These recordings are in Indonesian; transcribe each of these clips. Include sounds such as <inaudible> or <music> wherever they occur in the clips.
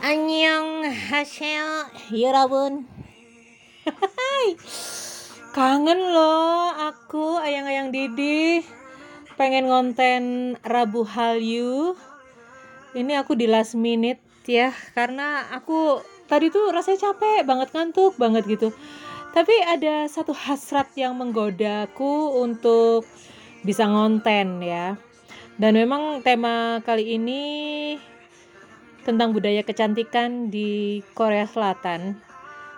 Annyeong hasil 여러분 Kangen loh aku ayang-ayang Didi pengen ngonten Rabu Hallyu ini aku di last minute ya karena aku tadi tuh rasanya capek banget ngantuk banget gitu tapi ada satu hasrat yang menggodaku untuk bisa ngonten ya dan memang tema kali ini tentang budaya kecantikan di Korea Selatan.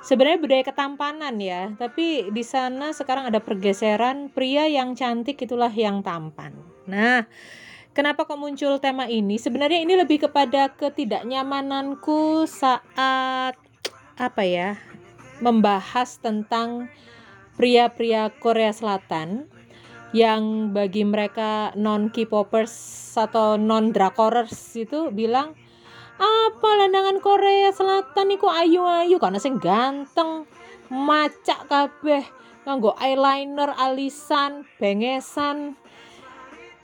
Sebenarnya budaya ketampanan ya tapi di sana sekarang ada pergeseran pria yang cantik itulah yang tampan. Nah kenapa kok muncul tema ini? Sebenarnya ini lebih kepada ketidaknyamananku saat apa ya membahas tentang pria-pria Korea Selatan yang bagi mereka non K-popers atau non drakorers itu bilang apa landangan Korea Selatan niku ayu-ayu karena sing ganteng macak kabeh nganggo eyeliner alisan bengesan.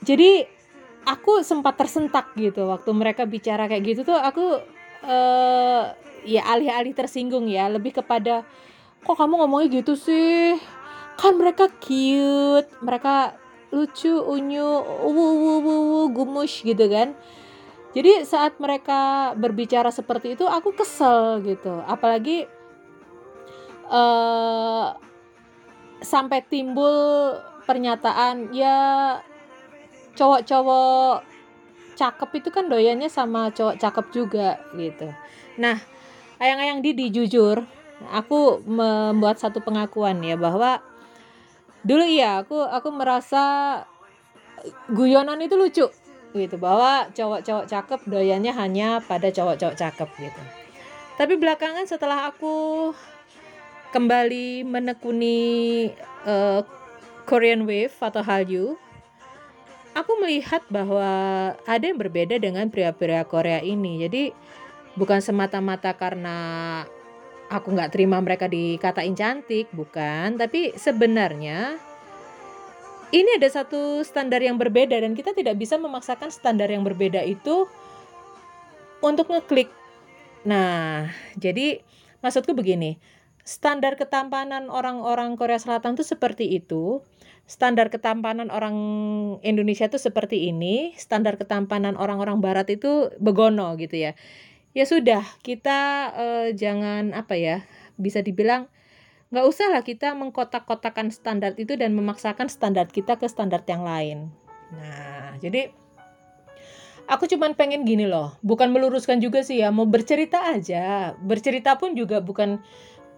Jadi aku sempat tersentak gitu waktu mereka bicara kayak gitu tuh. Aku uh, ya alih-alih tersinggung ya. Lebih kepada kok kamu ngomongnya gitu sih kan mereka cute mereka lucu unyu wu wu wu, gumus gitu kan. Jadi saat mereka berbicara seperti itu aku kesel gitu. Apalagi uh, sampai timbul pernyataan ya cowok-cowok cakep itu kan doyannya sama cowok cakep juga gitu. Nah ayang-ayang Didi jujur aku membuat satu pengakuan ya bahwa dulu iya aku aku merasa guyonan itu lucu gitu. Bahwa cowok-cowok cakep doyannya hanya pada cowok-cowok cakep gitu. Tapi belakangan setelah aku kembali menekuni uh, Korean Wave atau Hallyu aku melihat bahwa ada yang berbeda dengan pria-pria Korea ini. Jadi bukan semata-mata karena aku nggak terima mereka dikatain cantik bukan tapi sebenarnya ini ada satu standar yang berbeda dan kita tidak bisa memaksakan standar yang berbeda itu untuk ngeklik. Nah, jadi maksudku begini, standar ketampanan orang-orang Korea Selatan itu seperti itu, standar ketampanan orang Indonesia itu seperti ini, standar ketampanan orang-orang Barat itu begono gitu ya. Ya sudah, kita uh, jangan apa ya, bisa dibilang nggak usah lah kita mengkotak-kotakan standar itu dan memaksakan standar kita ke standar yang lain. Nah, jadi aku cuman pengen gini loh, bukan meluruskan juga sih ya, mau bercerita aja. Bercerita pun juga bukan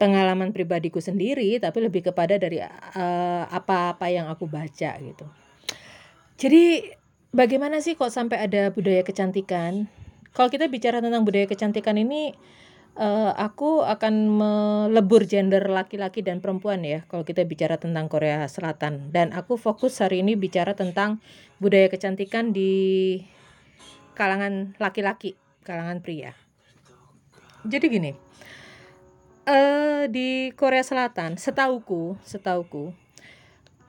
pengalaman pribadiku sendiri, tapi lebih kepada dari eh, apa-apa uh, yang aku baca gitu. Jadi bagaimana sih kok sampai ada budaya kecantikan? Kalau kita bicara tentang budaya kecantikan ini uh, aku akan melebur gender laki-laki dan perempuan ya kalau kita bicara tentang Korea Selatan dan aku fokus hari ini bicara tentang budaya kecantikan di kalangan laki-laki, kalangan pria. Jadi gini, uh, di Korea Selatan, setauku, setauku,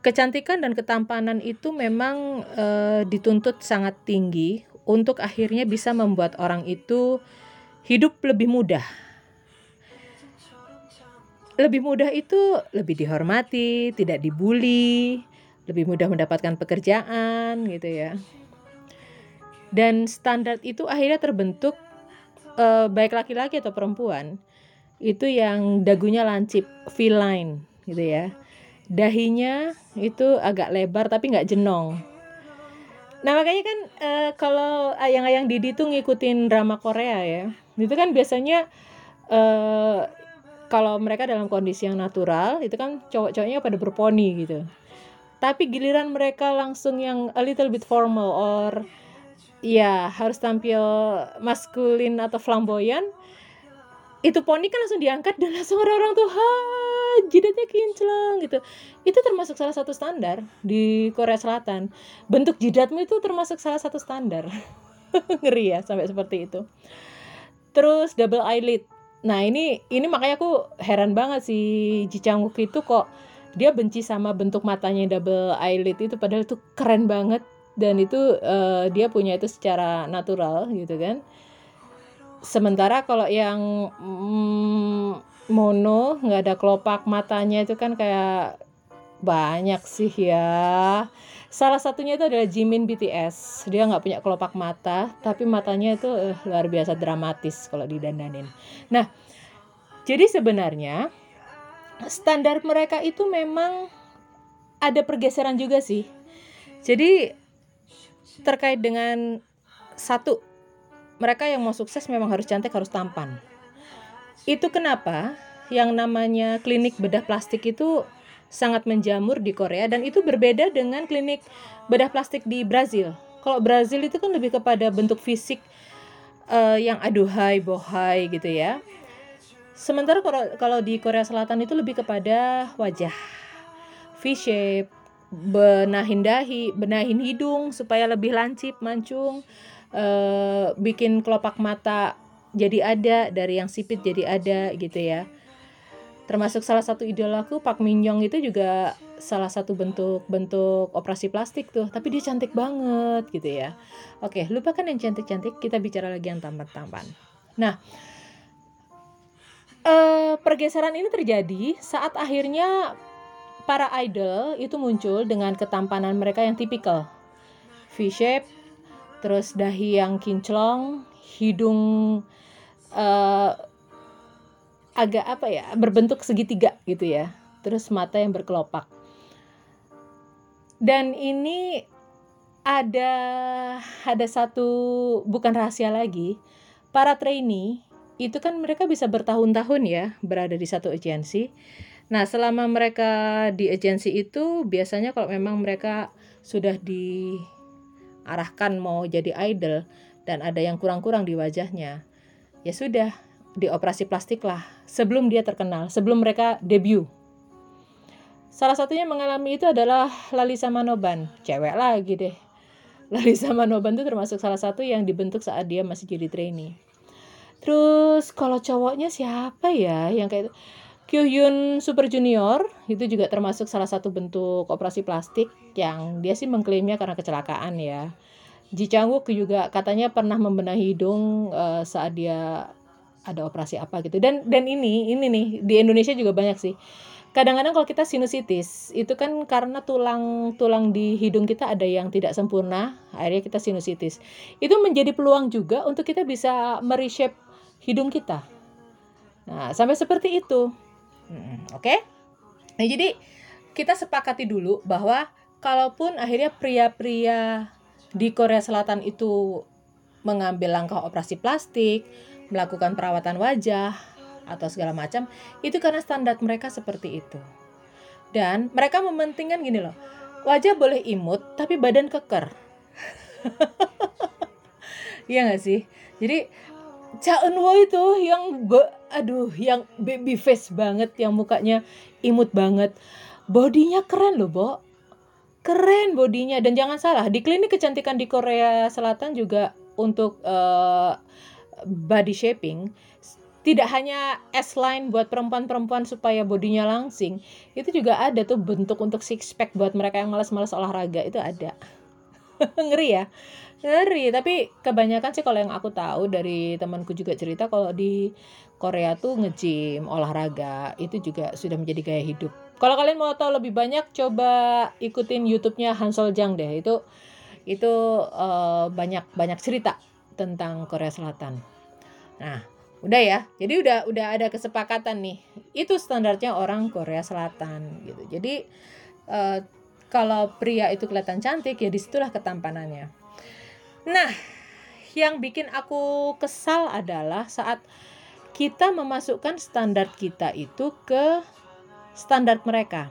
kecantikan dan ketampanan itu memang uh, dituntut sangat tinggi untuk akhirnya bisa membuat orang itu hidup lebih mudah. Lebih mudah itu lebih dihormati, tidak dibully, lebih mudah mendapatkan pekerjaan gitu ya. Dan standar itu akhirnya terbentuk eh, baik laki-laki atau perempuan itu yang dagunya lancip, feline gitu ya. Dahinya itu agak lebar tapi nggak jenong Nah makanya kan uh, kalau ayang-ayang Didi tuh ngikutin drama Korea ya, itu kan biasanya uh, kalau mereka dalam kondisi yang natural itu kan cowok-cowoknya pada berponi gitu. Tapi giliran mereka langsung yang a little bit formal or ya harus tampil maskulin atau flamboyan, itu poni kan langsung diangkat dan langsung orang-orang tuh ha jidatnya kinclong gitu. Itu termasuk salah satu standar di Korea Selatan. Bentuk jidatmu itu termasuk salah satu standar. <laughs> Ngeri ya sampai seperti itu. Terus double eyelid. Nah ini ini makanya aku heran banget si Ji Chang Wook itu kok dia benci sama bentuk matanya double eyelid itu padahal itu keren banget. Dan itu uh, dia punya itu secara natural gitu kan sementara kalau yang mm, mono nggak ada kelopak matanya itu kan kayak banyak sih ya. Salah satunya itu adalah Jimin BTS dia nggak punya kelopak mata tapi matanya itu uh, luar biasa dramatis kalau didandanin. Nah jadi sebenarnya standar mereka itu memang ada pergeseran juga sih. Jadi terkait dengan satu mereka yang mau sukses memang harus cantik harus tampan itu kenapa yang namanya klinik bedah plastik itu sangat menjamur di Korea dan itu berbeda dengan klinik bedah plastik di Brazil. Kalau Brazil itu kan lebih kepada bentuk fisik uh, yang aduhai, bohai gitu ya. Sementara kalau kalau di Korea Selatan itu lebih kepada wajah, V shape, benahin dahi, benahin hidung supaya lebih lancip, mancung, uh, bikin kelopak mata jadi ada dari yang sipit jadi ada gitu ya. Termasuk salah satu idolaku Pak Min Young itu juga salah satu bentuk bentuk operasi plastik tuh. Tapi dia cantik banget gitu ya. Oke lupakan yang cantik-cantik kita bicara lagi yang tampan-tampan. Nah eh, pergeseran ini terjadi saat akhirnya para idol itu muncul dengan ketampanan mereka yang tipikal. V-shape terus dahi yang kinclong hidung uh, agak apa ya berbentuk segitiga gitu ya. Terus mata yang berkelopak. Dan ini ada ada satu bukan rahasia lagi para trainee itu kan mereka bisa bertahun-tahun ya berada di satu agensi nah selama mereka di agensi itu biasanya kalau memang mereka sudah diarahkan mau jadi idol dan ada yang kurang-kurang di wajahnya ya sudah dioperasi plastik lah sebelum dia terkenal, sebelum mereka debut. Salah satunya mengalami itu adalah Lalisa Manoban, cewek lagi deh. <laughs> Lalisa Manoban itu termasuk salah satu yang dibentuk saat dia masih jadi trainee. Terus kalau cowoknya siapa ya yang kayak itu? Kyuhyun Super Junior itu juga termasuk salah satu bentuk operasi plastik yang dia sih mengklaimnya karena kecelakaan ya. Ji Chang Wook juga katanya pernah membenahi hidung uh, saat dia ada operasi apa gitu. Dan dan ini ini nih di Indonesia juga banyak sih. Kadang-kadang kalau kita sinusitis itu kan karena tulang tulang di hidung kita ada yang tidak sempurna akhirnya kita sinusitis. Itu menjadi peluang juga untuk kita bisa mereshape hidung kita. Nah sampai seperti itu oke? Okay? nah jadi kita sepakati dulu bahwa kalaupun akhirnya pria-pria di Korea Selatan itu mengambil langkah operasi plastik melakukan perawatan wajah atau segala macam itu karena standar mereka seperti itu. Dan mereka mementingkan gini loh wajah boleh imut tapi badan keker. <laughs> Iya gak sih? Jadi Cha Eun itu yang be, aduh yang baby face banget yang mukanya imut banget. Bodinya keren loh Bo. Keren bodinya. Dan jangan salah di klinik kecantikan di Korea Selatan juga untuk uh, body shaping tidak hanya S-line buat perempuan-perempuan supaya bodinya langsing, itu juga ada tuh bentuk untuk six pack buat mereka yang malas-malas olahraga itu ada. <laughs> Ngeri ya? Ngeri, tapi kebanyakan sih kalau yang aku tahu dari temanku juga cerita kalau di Korea tuh nge-gym, olahraga, itu juga sudah menjadi gaya hidup. Kalau kalian mau tahu lebih banyak, coba ikutin YouTube-nya Hansol Jang deh. Itu itu uh, banyak banyak cerita tentang Korea Selatan. Nah, udah ya. Jadi udah udah ada kesepakatan nih. Itu standarnya orang Korea Selatan gitu. Jadi uh, kalau pria itu kelihatan cantik ya di situlah ketampanannya. Nah, yang bikin aku kesal adalah saat kita memasukkan standar kita itu ke standar mereka.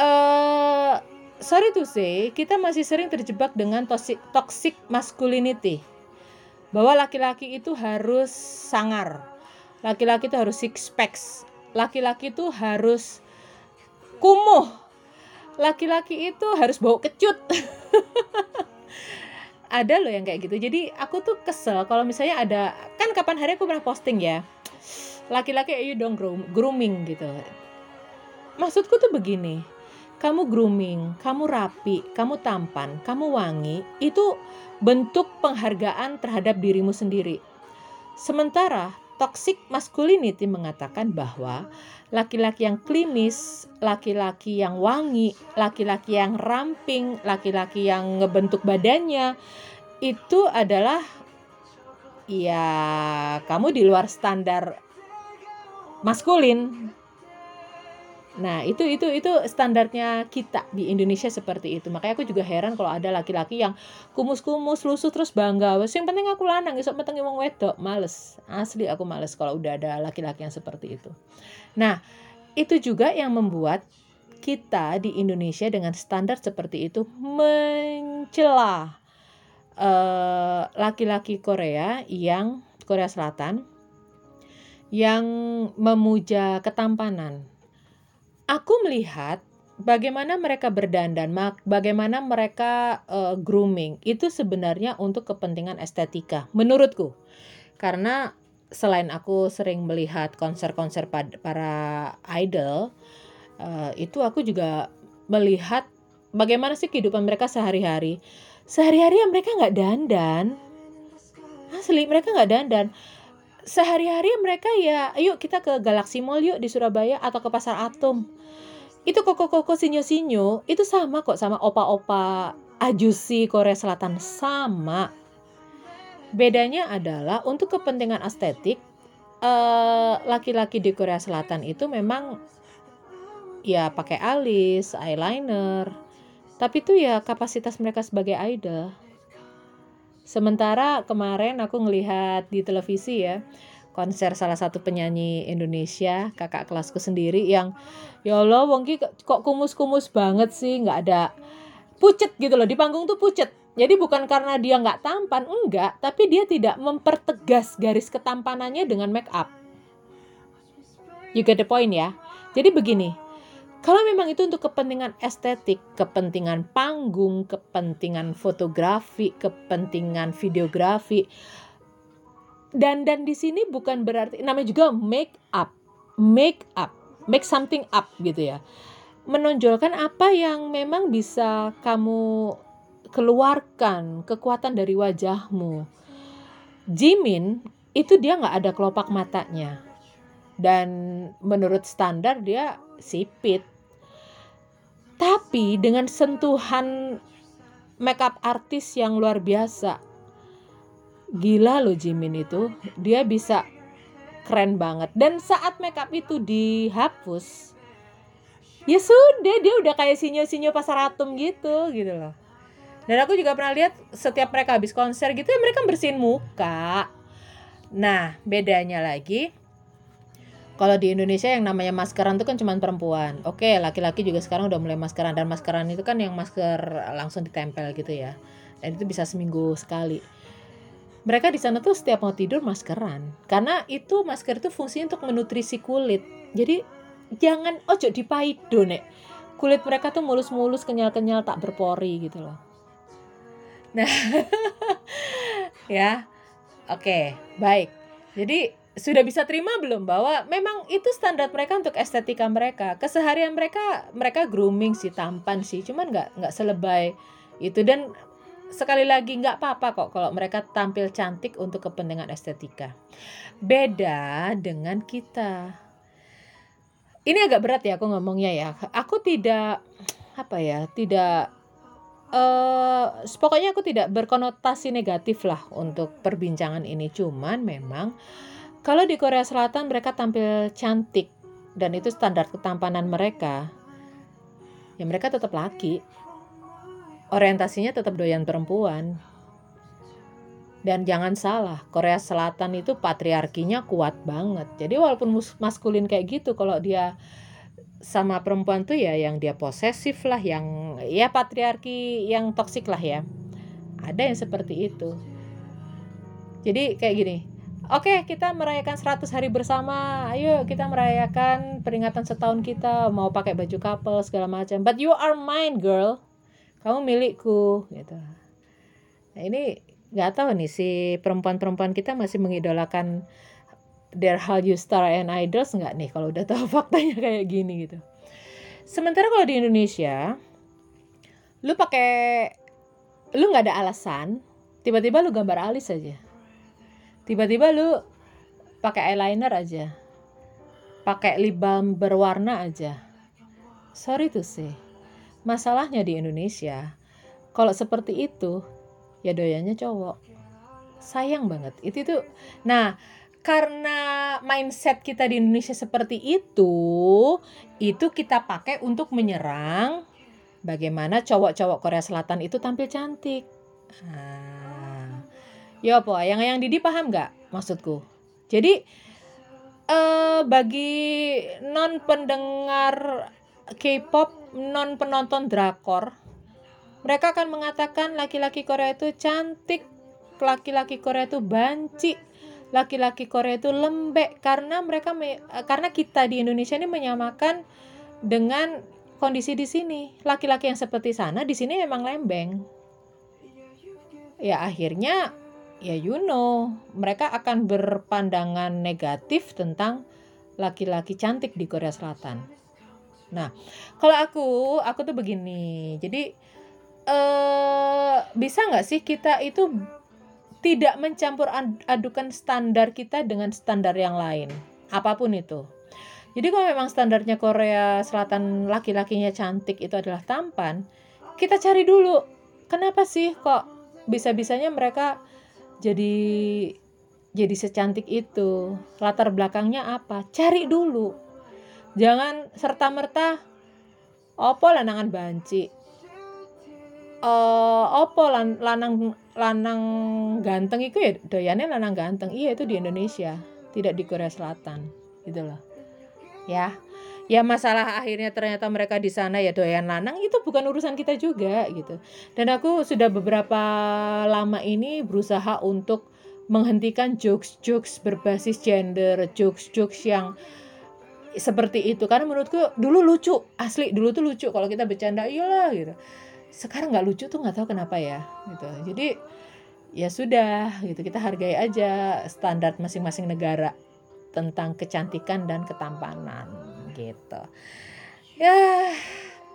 Uh, sorry to say, kita masih sering terjebak dengan toxic, toxic masculinity bahwa laki-laki itu harus sangar. Laki-laki itu harus six packs. Laki-laki itu harus kumuh. Laki-laki itu harus bau kecut. <laughs> ada loh yang kayak gitu. Jadi aku tuh kesel kalau misalnya ada kan kapan hari aku pernah posting ya. Laki-laki ayo dong grooming gitu. Maksudku tuh begini. kamu grooming, kamu rapi, kamu tampan, kamu wangi, itu bentuk penghargaan terhadap dirimu sendiri. Sementara toxic masculinity mengatakan bahwa laki-laki yang klimis, laki-laki yang wangi, laki-laki yang ramping, laki-laki yang ngebentuk badannya itu adalah ya kamu di luar standar maskulin. Nah, itu itu itu standarnya kita di Indonesia seperti itu. Makanya aku juga heran kalau ada laki-laki yang kumus-kumus, lusuh terus bangga. Wes yang penting aku lanang, esok penting wong wedok. Males. Asli aku males kalau udah ada laki-laki yang seperti itu. Nah, itu juga yang membuat kita di Indonesia dengan standar seperti itu mencela uh, laki-laki Korea yang Korea Selatan yang memuja ketampanan. Aku melihat bagaimana mereka berdandan, bagaimana mereka uh, grooming itu sebenarnya untuk kepentingan estetika menurutku. Karena selain aku sering melihat konser-konser para idol, uh, itu aku juga melihat bagaimana sih kehidupan mereka sehari-hari. Sehari-hari ya mereka nggak dandan, asli mereka nggak dandan sehari-hari mereka ya ayo kita ke Galaxy Mall yuk di Surabaya atau ke Pasar Atom itu koko-koko sinyo-sinyo itu sama kok sama opa-opa ajusi Korea Selatan sama bedanya adalah untuk kepentingan estetik eh, laki-laki uh, di Korea Selatan itu memang ya pakai alis, eyeliner, tapi itu ya kapasitas mereka sebagai idol. Sementara kemarin aku ngelihat di televisi ya konser salah satu penyanyi Indonesia kakak kelasku sendiri yang ya Allah Wongki kok kumus-kumus banget sih nggak ada pucet gitu loh. Di panggung tuh pucet. Jadi bukan karena dia nggak tampan enggak tapi dia tidak mempertegas garis ketampanannya dengan make up. You get the point ya? Jadi begini kalau memang itu untuk kepentingan estetik, kepentingan panggung, kepentingan fotografi, kepentingan videografi, dan dan di sini bukan berarti namanya juga make up, make up, make something up gitu ya, menonjolkan apa yang memang bisa kamu keluarkan kekuatan dari wajahmu. Jimin itu dia nggak ada kelopak matanya. Dan menurut standar dia sipit tapi dengan sentuhan makeup artis yang luar biasa. Gila loh Jimin itu. Dia bisa keren banget. Dan saat makeup itu dihapus ya sudah dia udah kayak sinyo-sinyo pasar atom gitu gitu loh. Dan aku juga pernah lihat setiap mereka habis konser gitu ya mereka bersihin muka. Nah bedanya lagi kalau di Indonesia yang namanya maskeran itu kan cuma perempuan. Oke, laki-laki juga sekarang udah mulai maskeran dan maskeran itu kan yang masker langsung ditempel gitu ya. Dan itu bisa seminggu sekali. Mereka di sana tuh setiap mau tidur maskeran karena itu masker itu fungsinya untuk menutrisi kulit. Jadi jangan ojo dipaido nek. Kulit mereka tuh mulus-mulus, kenyal-kenyal, tak berpori gitu loh. Nah, <laughs> ya, oke, baik. Jadi sudah bisa terima belum bahwa memang itu standar mereka untuk estetika mereka. Keseharian mereka mereka grooming sih tampan sih cuman nggak nggak selebay itu. Dan sekali lagi nggak apa-apa kok kalau mereka tampil cantik untuk kepentingan estetika. Beda dengan kita. Ini agak berat ya aku ngomongnya ya. Aku tidak apa ya tidak uh, pokoknya aku tidak berkonotasi negatif lah untuk perbincangan ini. Cuman memang kalau di Korea Selatan mereka tampil cantik dan itu standar ketampanan mereka, ya mereka tetap laki. Orientasinya tetap doyan perempuan. Dan jangan salah, Korea Selatan itu patriarkinya kuat banget. Jadi walaupun maskulin kayak gitu, kalau dia sama perempuan tuh ya yang dia posesif lah, yang ya patriarki yang toksik lah ya. Ada yang seperti itu. Jadi kayak gini, Oke, kita merayakan 100 hari bersama. Ayo kita merayakan peringatan setahun kita, mau pakai baju couple segala macam. But you are mine, girl. Kamu milikku gitu. Nah, ini nggak tahu nih si perempuan-perempuan kita masih mengidolakan their Hallyu Star and Idols nggak nih kalau udah tahu <laughs> faktanya kayak gini gitu. sementara kalau di Indonesia lu pakai lu nggak ada alasan tiba-tiba lu gambar alis aja tiba-tiba lu pakai eyeliner aja. Pakai lip balm berwarna aja. Sorry tuh sih masalahnya di Indonesia kalau seperti itu ya doyannya cowok. Sayang banget. Itu tuh nah karena mindset kita di Indonesia seperti itu, itu kita pakai untuk menyerang bagaimana cowok-cowok Korea Selatan itu tampil cantik. Nah, ya apa? Yang yang Didi paham nggak maksudku? Jadi eh, bagi non pendengar K-pop, non penonton drakor, mereka akan mengatakan laki-laki Korea itu cantik, laki-laki Korea itu banci, laki-laki Korea itu lembek karena mereka me, karena kita di Indonesia ini menyamakan dengan kondisi di sini. Laki-laki yang seperti sana di sini memang lembeng. Ya akhirnya ya you know, mereka akan berpandangan negatif tentang laki-laki cantik di Korea Selatan. Nah, kalau aku, aku tuh begini. Jadi eh bisa nggak sih kita itu tidak mencampur adukan standar kita dengan standar yang lain apa pun itu jadi kalau memang standarnya Korea Selatan laki-lakinya cantik itu adalah tampan kita cari dulu kenapa sih kok bisa-bisanya mereka jadi jadi secantik itu. Latar belakangnya apa? Cari dulu. Jangan serta merta opo lanangan banci? Uh, opo lan, lanang lanang ganteng itu ya doyannya lanang ganteng. Iya itu di Indonesia tidak di Korea Selatan. Gitu loh ya. Ya masalah akhirnya ternyata mereka di sana ya doyan lanang itu bukan urusan kita juga gitu. Dan aku sudah beberapa lama ini berusaha untuk menghentikan jokes-jokes berbasis gender jokes-jokes yang seperti itu. Karena menurutku dulu lucu asli dulu tuh lucu kalau kita bercanda iyalah gitu. Sekarang nggak lucu tuh nggak tahu kenapa ya gitu. Jadi ya sudah gitu. Kita hargai aja standar masing-masing negara tentang kecantikan dan ketampanan gitu ya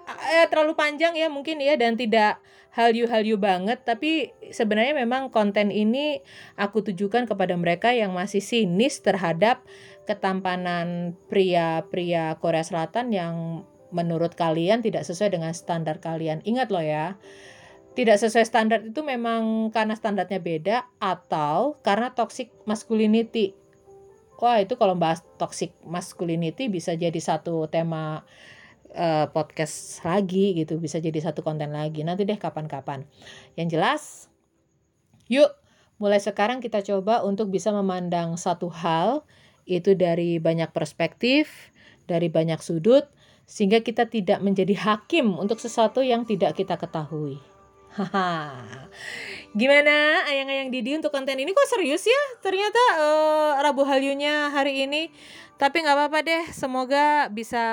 ya terlalu panjang ya mungkin ya dan tidak halyu-halyu banget tapi sebenarnya memang konten ini aku tujukan kepada mereka yang masih sinis terhadap ketampanan pria-pria Korea Selatan yang menurut kalian tidak sesuai dengan standar kalian. Ingat loh ya, tidak sesuai standar itu memang karena standarnya beda atau karena toxic masculinity. Wah itu kalau bahas toxic masculinity bisa jadi satu tema uh, podcast lagi gitu, bisa jadi satu konten lagi. Nanti deh kapan-kapan. Yang jelas, yuk mulai sekarang kita coba untuk bisa memandang satu hal itu dari banyak perspektif, dari banyak sudut, sehingga kita tidak menjadi hakim untuk sesuatu yang tidak kita ketahui. Haha. Gimana ayang-ayang Didi untuk konten ini kok serius ya? Ternyata uh, Rabu Halyunya hari ini. Tapi nggak apa-apa deh. Semoga bisa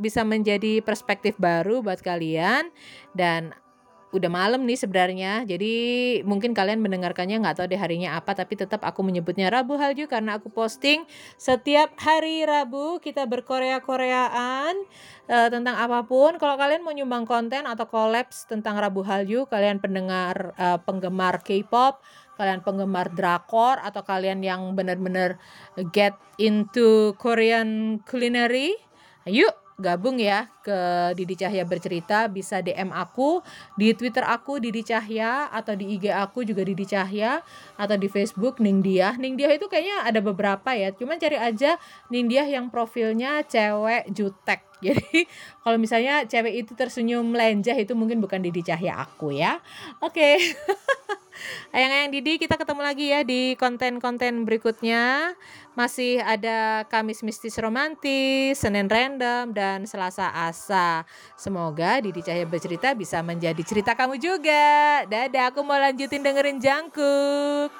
bisa menjadi perspektif baru buat kalian dan udah malam nih sebenarnya. Jadi mungkin kalian mendengarkannya nggak tahu deh harinya apa, tapi tetap aku menyebutnya Rabu Halju karena aku posting setiap hari Rabu kita berkorea-koreaan uh, tentang apa pun. Kalau kalian mau nyumbang konten atau kolaps tentang Rabu Halju, kalian pendengar uh, penggemar K-pop, kalian penggemar drakor atau kalian yang benar-benar get into Korean culinary, yuk gabung ya ke Didi Cahya bercerita. Bisa DM aku di Twitter aku Didi Cahya atau di IG aku juga Didi Cahya atau di Facebook Ningdiah Ningdiah itu kayaknya ada beberapa ya cuman cari aja Ningdiah yang profilnya cewek jutek. <laughs> Jadi kalau misalnya cewek itu tersenyum lenjah itu mungkin bukan Didi Cahya aku ya. Oke. okay. <laughs> Ayang-ayang Didi kita ketemu lagi ya di konten-konten berikutnya. Masih ada Kamis Mistis Romantis, Senin Random, dan Selasa Asa. Semoga Didi Cahaya Bercerita bisa menjadi cerita kamu juga. Dadah, aku mau lanjutin dengerin Jangkuk.